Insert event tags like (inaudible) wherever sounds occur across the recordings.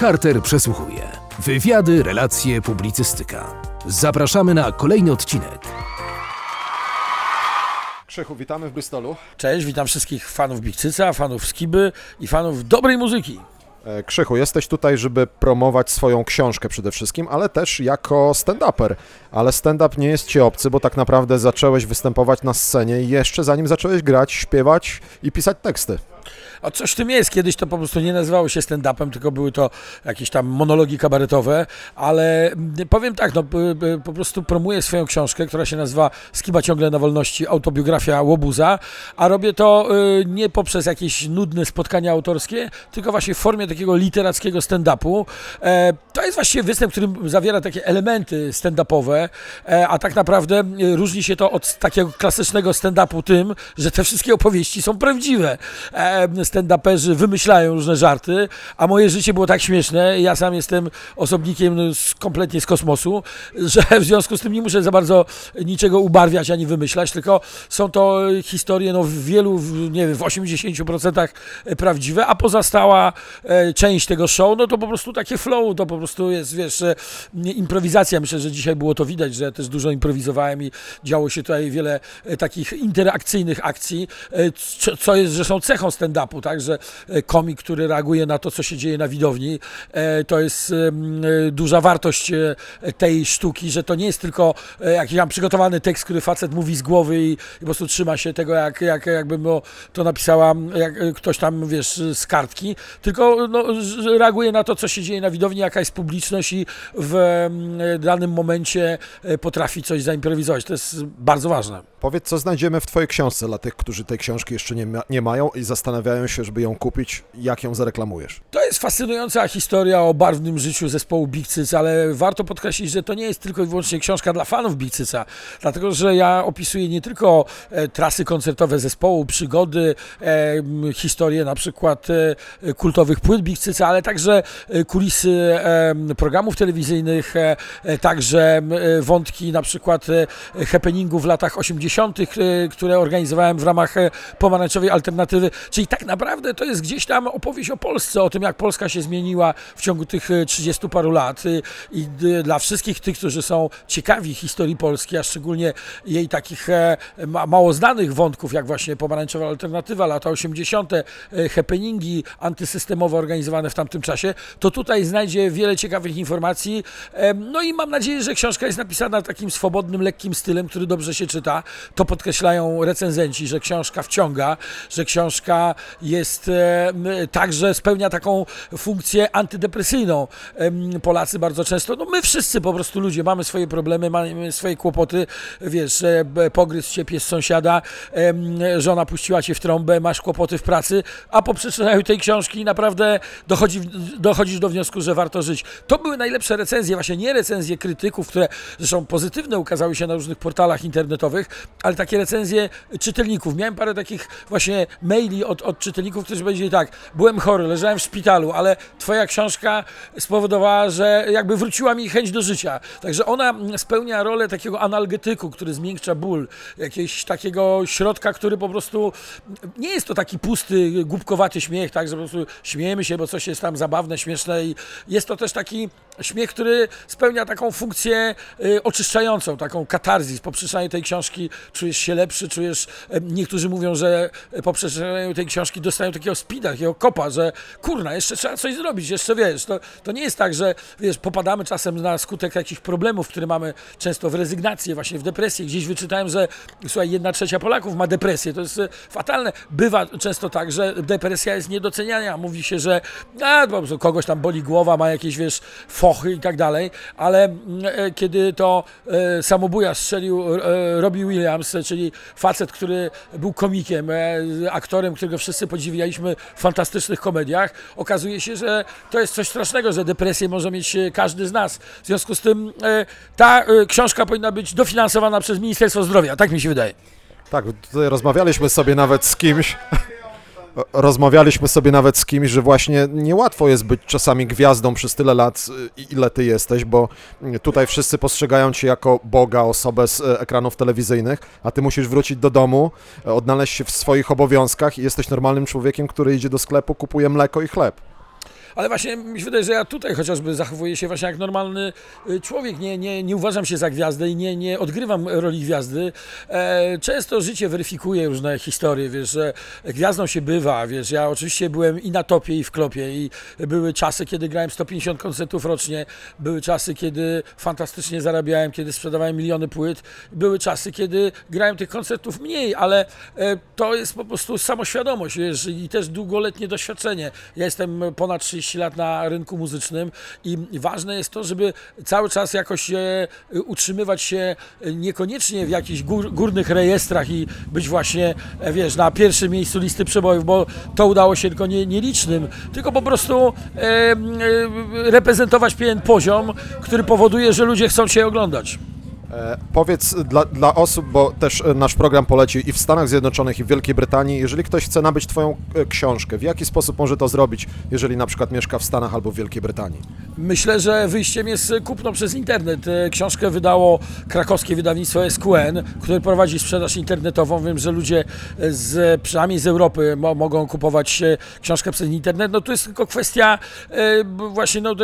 Carter przesłuchuje. Wywiady, relacje, publicystyka. Zapraszamy na kolejny odcinek. Krzychu, witamy w Bristolu. Cześć, witam wszystkich fanów Bigcyca, fanów Skiby i fanów dobrej muzyki. E, Krzychu, jesteś tutaj, żeby promować swoją książkę przede wszystkim, ale też jako stand-uper. Ale stand-up nie jest ci obcy, bo tak naprawdę zacząłeś występować na scenie jeszcze zanim zacząłeś grać, śpiewać i pisać teksty. A coś w tym jest. Kiedyś to po prostu nie nazywało się stand-upem, tylko były to jakieś tam monologi kabaretowe, ale mm, powiem tak, no, po prostu promuję swoją książkę, która się nazywa Skiba ciągle na wolności, autobiografia Łobuza, a robię to y, nie poprzez jakieś nudne spotkania autorskie, tylko właśnie w formie takiego literackiego stand-upu. E, to jest właściwie występ, który zawiera takie elementy stand-upowe, e, a tak naprawdę y, różni się to od takiego klasycznego stand-upu tym, że te wszystkie opowieści są prawdziwe. E, stand-uperzy wymyślają różne żarty, a moje życie było tak śmieszne, ja sam jestem osobnikiem z, kompletnie z kosmosu, że w związku z tym nie muszę za bardzo niczego ubarwiać ani wymyślać, tylko są to historie no, w wielu, nie wiem, w 80% prawdziwe, a pozostała e, część tego show, no to po prostu takie flow, to po prostu jest, wiesz, e, improwizacja. Myślę, że dzisiaj było to widać, że ja też dużo improwizowałem i działo się tutaj wiele takich interakcyjnych akcji, co, jest zresztą cechą stand-upu, tak, że e, komik, który reaguje na to, co się dzieje na widowni, e, to jest em, e, duża wartość tej sztuki, że to nie jest tylko jakiś tam przygotowany tekst, który facet mówi z głowy i, po prostu trzyma się tego, jak, jak, jakby to napisała jak, ktoś tam, wiesz, z kartki, tylko no, reaguje na to, co się dzieje na widowni, jaka jest publiczność i w em, danym momencie potrafi coś zaimprowizować. To jest bardzo ważne. Powiedz, co znajdziemy w twojej książce dla tych, którzy tej książki jeszcze nie, ma, nie mają i zastanawiają się, żeby ją kupić, jak ją zareklamujesz. To jest fascynująca historia o barwnym życiu zespołu Big ale warto podkreślić, że to nie jest tylko i wyłącznie książka dla fanów Big Cyca, dlatego że ja opisuję nie tylko e, trasy koncertowe zespołu, przygody, e, m, historie na przykład e, kultowych płyt Big Cyca, ale także kulisy programów telewizyjnych, także wątki na przykład happeningu w latach 80., e, które organizowałem w ramach pomarańczowej alternatywy. Czyli tak naprawdę to jest gdzieś tam opowieść o Polsce, o tym, jak Polska się zmieniła w ciągu tych e, 30 paru lat. Y, I dla wszystkich tych, którzy są ciekawi historii Polski, a szczególnie jej takich e, ma, mało znanych wątków, jak właśnie pomarańczowa alternatywa, lata 80., e, happeningi antysystemowe organizowane w tamtym czasie, to tutaj znajdzie wiele ciekawych informacji. No i mam nadzieję, że książka jest napisana takim swobodnym, lekkim stylem, który dobrze się czyta. To podkreślają recenzenci, że książka wciąga, że książka jest e, także spełnia taką funkcję antydepresyjną. Polacy bardzo często, no my wszyscy po prostu ludzie mamy swoje problemy, mamy swoje kłopoty, wiesz, e, pogryzł cię pies sąsiada, żona puściła cię w trąbę, masz kłopoty w pracy, a po przeczytaniu tej książki naprawdę dochodzi, dochodzisz do wniosku, że warto żyć. To były najlepsze recenzje, właśnie nie recenzje krytyków, które zresztą pozytywne ukazały się na różnych portalach internetowych, ale takie recenzje czytelników. Miałem parę takich właśnie maili od, od czytelników, którzy powiedzieli tak, byłem chory, leżałem w szpitalu, ale twoja książka spowodowała, że jakby wróciła mi chęć do życia. Także ona spełnia rolę takiego analgetyku, który zmiękcza ból, jakiegoś takiego środka, który po prostu nie jest to taki pusty, głupkowaty śmiech, tak, że po prostu śmiejemy się, bo coś jest tam zabawne, śmieszne i jest to też taki śmiech, który spełnia taką funkcję y, oczyszczającą, taką katarzis. Po przeczytaniu tej książki czujesz się lepszy, czujesz, niektórzy mówią, że po przeczytaniu tej książki dostają takiego spida, takiego kopa, że kurna, jeszcze trzeba coś zrobić, jeszcze wiesz, to, to nie jest tak, że wiesz, popadamy czasem na skutek jakichś problemów, które mamy często w rezygnację, właśnie w depresję. Gdzieś wyczytałem, że słuchaj, jedna trzecia Polaków ma depresję, to jest e, fatalne. Bywa często tak, że depresja jest niedoceniania. Mówi się, że a, kogoś tam boli głowa, ma jakieś, wiesz, fochy i tak dalej, ale mm, e, kiedy to e, samobuja strzelił e, Robbie Williams, czyli facet, który był komikiem, aktorem, którego wszyscy podziwialiśmy w fantastycznych komediach, okazuje się, że to jest coś strasznego, że depresję może mieć każdy z nas. W związku z tym ta książka powinna być dofinansowana przez Ministerstwo Zdrowia, tak mi się wydaje. Tak, tutaj rozmawialiśmy sobie nawet z kimś. (laughs) Rozmawialiśmy sobie nawet z kimś, że właśnie niełatwo jest być czasami gwiazdą przez tyle lat, ile ty jesteś, bo tutaj wszyscy postrzegają cię jako Boga, osobę z e, ekranów telewizyjnych, a ty musisz wrócić do domu, odnaleźć się w swoich obowiązkach i jesteś normalnym człowiekiem, który idzie do sklepu, kupuje mleko i chleb. Ale właśnie mi się wydaje, że ja tutaj chociażby zachowuję się właśnie jak normalny y, człowiek, nie, nie, nie uważam się za gwiazdę i nie, nie odgrywam roli gwiazdy. E, często życie weryfikuje różne historie, wiesz, że gwiazdą się bywa, wiesz, ja oczywiście byłem i na topie i w klopie i były czasy, kiedy grałem 150 koncertów rocznie, były czasy, kiedy fantastycznie zarabiałem, kiedy sprzedawałem miliony płyt, były czasy, kiedy grałem tych koncertów mniej, ale e, to jest po prostu samoświadomość, wiesz, i też długoletnie doświadczenie. Ja jestem ponad 30 lat na rynku muzycznym i ważne jest to, żeby cały czas jakoś e, utrzymywać się niekoniecznie w jakichś gór, górnych rejestrach i być właśnie, e, wiesz, na pierwszym miejscu listy przebojów, bo to udało się tylko nie, nielicznym, tylko po prostu e, reprezentować pewien poziom, który powoduje, że ludzie chcą Cię oglądać. E, powiedz dla, dla osób, bo też e, nasz program poleci i w Stanach Zjednoczonych, i w Wielkiej Brytanii, jeżeli ktoś chce nabyć Twoją e, książkę, w jaki sposób może to zrobić, jeżeli na przykład mieszka w Stanach albo w Wielkiej Brytanii? Myślę, że wyjściem jest kupno przez internet. E, Książkę wydało krakowskie wydawnictwo SQN, które prowadzi sprzedaż internetową. Wiem, że ludzie z, przynajmniej z Europy mo mogą kupować e, książkę przez internet. No to jest tylko kwestia e, właśnie no,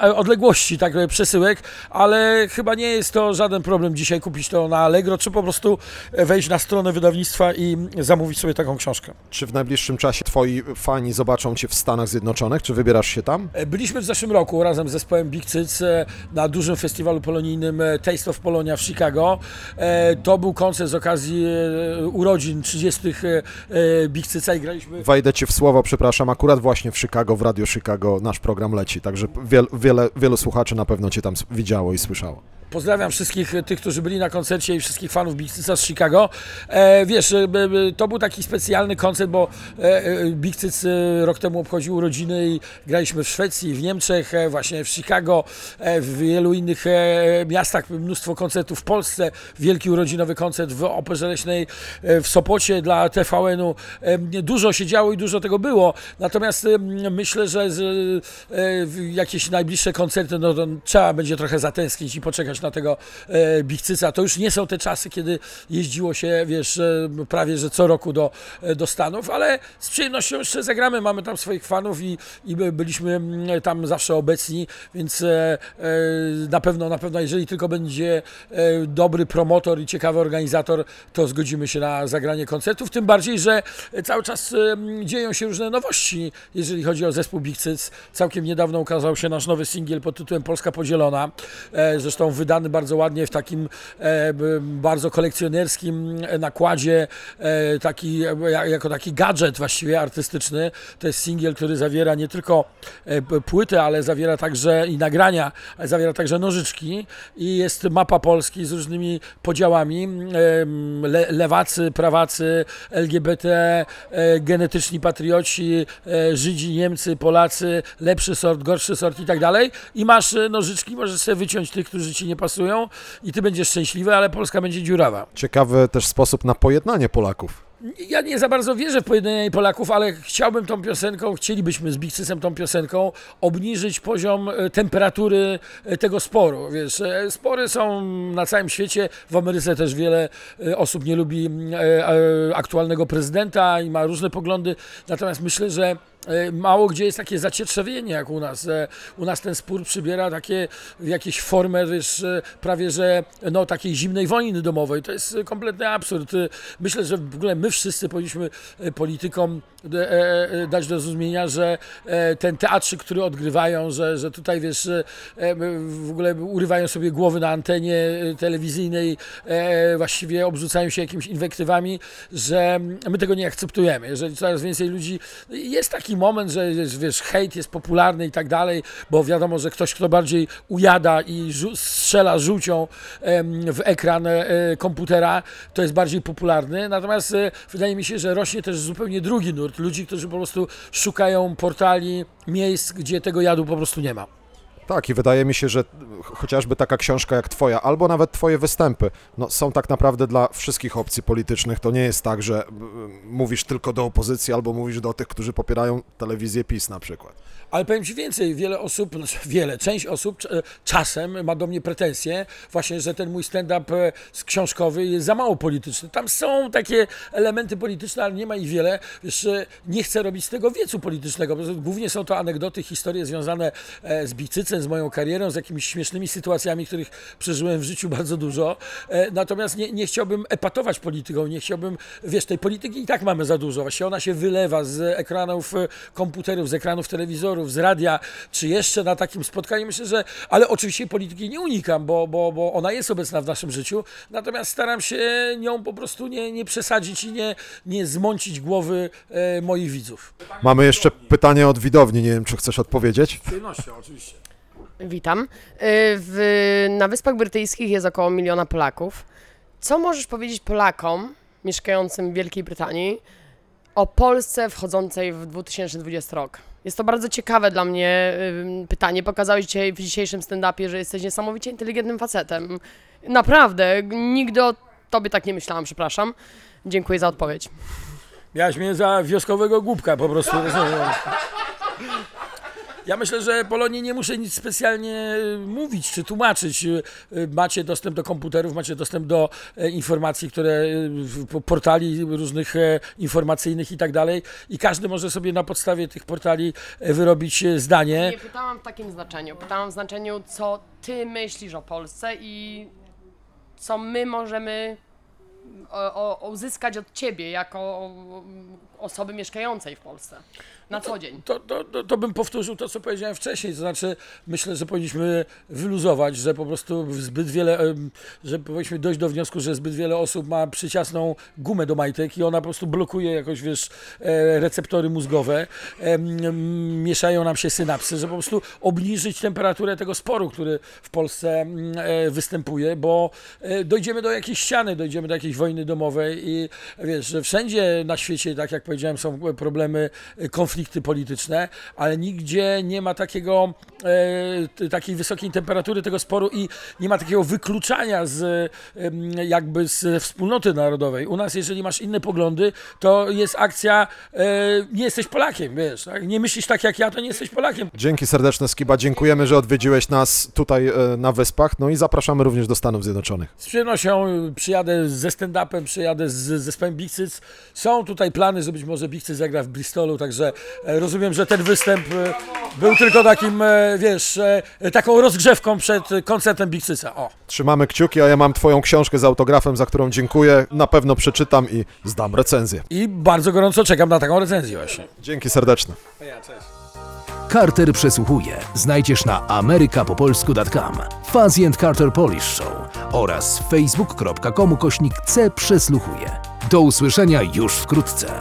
odległości tak, e, przesyłek, ale chyba nie jest to żaden problem dzisiaj kupić to na Allegro, czy po prostu wejść na stronę wydawnictwa i zamówić sobie taką książkę. Czy w najbliższym czasie Twoi fani zobaczą Cię w Stanach Zjednoczonych? Czy wybierasz się tam? E, Byliśmy w zeszłym roku razem z zespołem Big Cyc e, na dużym festiwalu polonijnym e, Taste of Polonia w Chicago. To był koncert z okazji urodzin 30. e, e, Big Cyca i graliśmy Wejdę Ci w słowo, przepraszam, akurat właśnie w Chicago, w Radio Chicago nasz program leci, także wiel, wiele, wielu słuchaczy na pewno Cię tam widziało i słyszało. Pozdrawiam wszystkich e, tych, którzy byli na koncercie i wszystkich fanów Big Cyca z Chicago. E, wiesz, e, b- to był taki specjalny koncert, bo e, e, Big Cyc e, rok temu obchodził urodziny i graliśmy w Szwecji, w Niemczech, e, właśnie w Chicago, e, w wielu innych e, miastach, mnóstwo koncertów w Polsce, wielki urodzinowy koncert w Operze Leśnej e, w Sopocie dla TVN-u. E, Dużo się działo i dużo tego było, natomiast e, myślę, że z, e, jakieś najbliższe koncerty, no trzeba będzie trochę zatęsknić i poczekać na tego e, Bichcyca. To już nie są te czasy, kiedy jeździło się, wiesz, prawie że co roku do, e, do Stanów, ale z przyjemnością jeszcze zagramy. Mamy tam swoich fanów i, i by- byliśmy mm, tam zawsze obecni, więc e, e, na pewno, na pewno, jeżeli tylko będzie e, dobry promotor i ciekawy organizator, to zgodzimy się na zagranie koncertów. Tym bardziej, że cały czas dzieją się różne nowości, jeżeli chodzi o zespół Big Cyc. Całkiem niedawno ukazał się nasz nowy singiel pod tytułem Polska Podzielona. Zresztą wydany bardzo ładnie w takim e, bardzo kolekcjonerskim e, nakładzie, e, taki, ja- jako taki gadżet właściwie artystyczny. To jest singiel, który zawiera nie tylko płytę, ale zawiera także i nagrania, zawiera także nożyczki i jest mapa Polski z różnymi podziałami. Le, lewacy, prawacy, LGBT, genetyczni patrioci, Żydzi, Niemcy, Polacy, lepszy sort, gorszy sort i tak dalej. I masz nożyczki, możesz sobie wyciąć tych, którzy ci nie pasują i ty będziesz szczęśliwy, ale Polska będzie dziurawa. Ciekawy też sposób na pojednanie Polaków. Ja nie za bardzo wierzę w pojednanie Polaków, ale chciałbym tą piosenką, chcielibyśmy z Bigcysem tą piosenką obniżyć poziom e, temperatury e, tego sporu. Wiesz, e, spory są na całym świecie, w Ameryce też wiele osób nie lubi mm, aktualnego prezydenta i ma różne poglądy, natomiast myślę, że mało gdzie jest takie zacietrzewienie jak u nas. E, U nas ten spór przybiera takie jakieś formę, wiesz, e, prawie że no, takiej zimnej wojny domowej. To jest e, kompletny absurd. E, Myślę, że w ogóle my wszyscy powinniśmy e, politykom e, e, dać do zrozumienia, że e, ten teatrzyk, który odgrywają, że, że tutaj wiesz, e, e, w ogóle urywają sobie głowy na antenie e, telewizyjnej, e, właściwie obrzucają się jakimiś inwektywami, że my tego nie akceptujemy. Jeżeli coraz więcej ludzi, jest taki moment, że wiesz, hejt jest popularny i tak dalej, bo wiadomo, że ktoś, kto bardziej ujada i strzela żółcią w ekran e, komputera, to jest bardziej popularny. Natomiast e, wydaje mi się, że rośnie też zupełnie drugi nurt ludzi, którzy po prostu szukają portali, miejsc, gdzie tego jadu po prostu nie ma. Tak, i wydaje mi się, że ch- chociażby taka książka jak Twoja, albo nawet Twoje występy, no, są tak naprawdę dla wszystkich opcji politycznych. To nie jest tak, że mówisz tylko do opozycji, albo mówisz do tych, którzy popierają telewizję PiS na przykład. Ale powiem Ci więcej, wiele osób, znaczy (laughs) wiele, część osób cz- czasem ma do mnie pretensje właśnie, że ten mój stand-up e, książkowy jest za mało polityczny. Tam są takie elementy polityczne, ale nie ma ich wiele. Wiesz, e, nie chcę robić z tego wiecu politycznego, głównie są to anegdoty, historie związane e, z Bicycem, z moją karierą, z jakimiś śmiesznymi sytuacjami, których przeżyłem w życiu bardzo dużo. E, Natomiast nie, nie chciałbym epatować polityką, nie chciałbym, wiesz, tej polityki i tak mamy za dużo. Właściwie ona się wylewa z ekranów e, komputerów, z ekranów telewizorów, z radia, czy jeszcze na takim spotkaniu. Myślę, że, ale oczywiście polityki nie unikam, bo, bo, bo ona jest obecna w naszym życiu, natomiast staram się nią po prostu nie, nie przesadzić i nie, nie zmącić głowy e, moich widzów. Mamy jeszcze pytanie od widowni, nie wiem, czy chcesz odpowiedzieć? Z przyjemnością, oczywiście. Witam. Y, W, na Wyspach Brytyjskich jest około miliona Polaków. Co możesz powiedzieć Polakom mieszkającym w Wielkiej Brytanii o Polsce wchodzącej w 2020 rok? Jest to bardzo ciekawe dla mnie ym, pytanie. Pokazałeś dzisiaj w dzisiejszym stand-upie, że jesteś niesamowicie inteligentnym facetem. Naprawdę, nigdy o tobie tak nie myślałam, przepraszam. Dziękuję za odpowiedź. Miałeś mnie za wioskowego głupka po prostu. (laughs) Ja myślę, że Polonii nie muszę nic specjalnie mówić czy tłumaczyć. Macie dostęp do komputerów, macie dostęp do e, informacji, które portali różnych e, informacyjnych i tak dalej. I każdy może sobie na podstawie tych portali e, wyrobić zdanie. Nie pytałam w takim znaczeniu. Pytałam w znaczeniu, co ty myślisz o Polsce i co my możemy uzyskać od ciebie jako osoby mieszkającej w Polsce na co dzień. To, to, to, to bym powtórzył to, co powiedziałem wcześniej. To znaczy, myślę, że powinniśmy wyluzować, że po prostu zbyt wiele, że powinniśmy dojść do wniosku, że zbyt wiele osób ma przyciasną gumę do majtek i ona po prostu blokuje jakoś, wiesz, e, receptory mózgowe, mieszają nam się synapsy, że po prostu obniżyć temperaturę tego sporu, który w Polsce e, występuje, bo e, dojdziemy do jakiejś ściany, dojdziemy do jakiejś wojny domowej i wiesz, że wszędzie na świecie, tak jak powiedziałem, są problemy, e, konflikty polityczne, ale nigdzie nie ma takiego, e, takiej wysokiej temperatury tego sporu i nie ma takiego wykluczania z jakby z wspólnoty narodowej. U nas, jeżeli masz inne poglądy, to jest akcja, e, nie jesteś Polakiem, wiesz, tak? nie myślisz tak jak ja, to nie jesteś Polakiem. Dzięki serdeczne, Skiba. Dziękujemy, że odwiedziłeś nas tutaj e, na Wyspach. No i zapraszamy również do Stanów Zjednoczonych. Z przyjemnością przyjadę ze stand-upem, przyjadę z zespołem Big Cyc. Są tutaj plany, że być może Big Cyc zagra w Bristolu, także e, rozumiem, że ten występ e, był tylko takim, e, wiesz, taką rozgrzewką przed koncertem Big Cyca. O. Trzymamy kciuki, a ja mam Twoją książkę z autografem, za którą dziękuję. Na pewno przeczytam i zdam recenzję. I bardzo gorąco czekam na taką recenzję właśnie. Dzięki serdeczne. Ja, cześć. Carter przesłuchuje znajdziesz na amerykapopolsku.com, Fuzzy and Carter Polish Show oraz facebook.com kośnik C przesłuchuje. Do usłyszenia już wkrótce.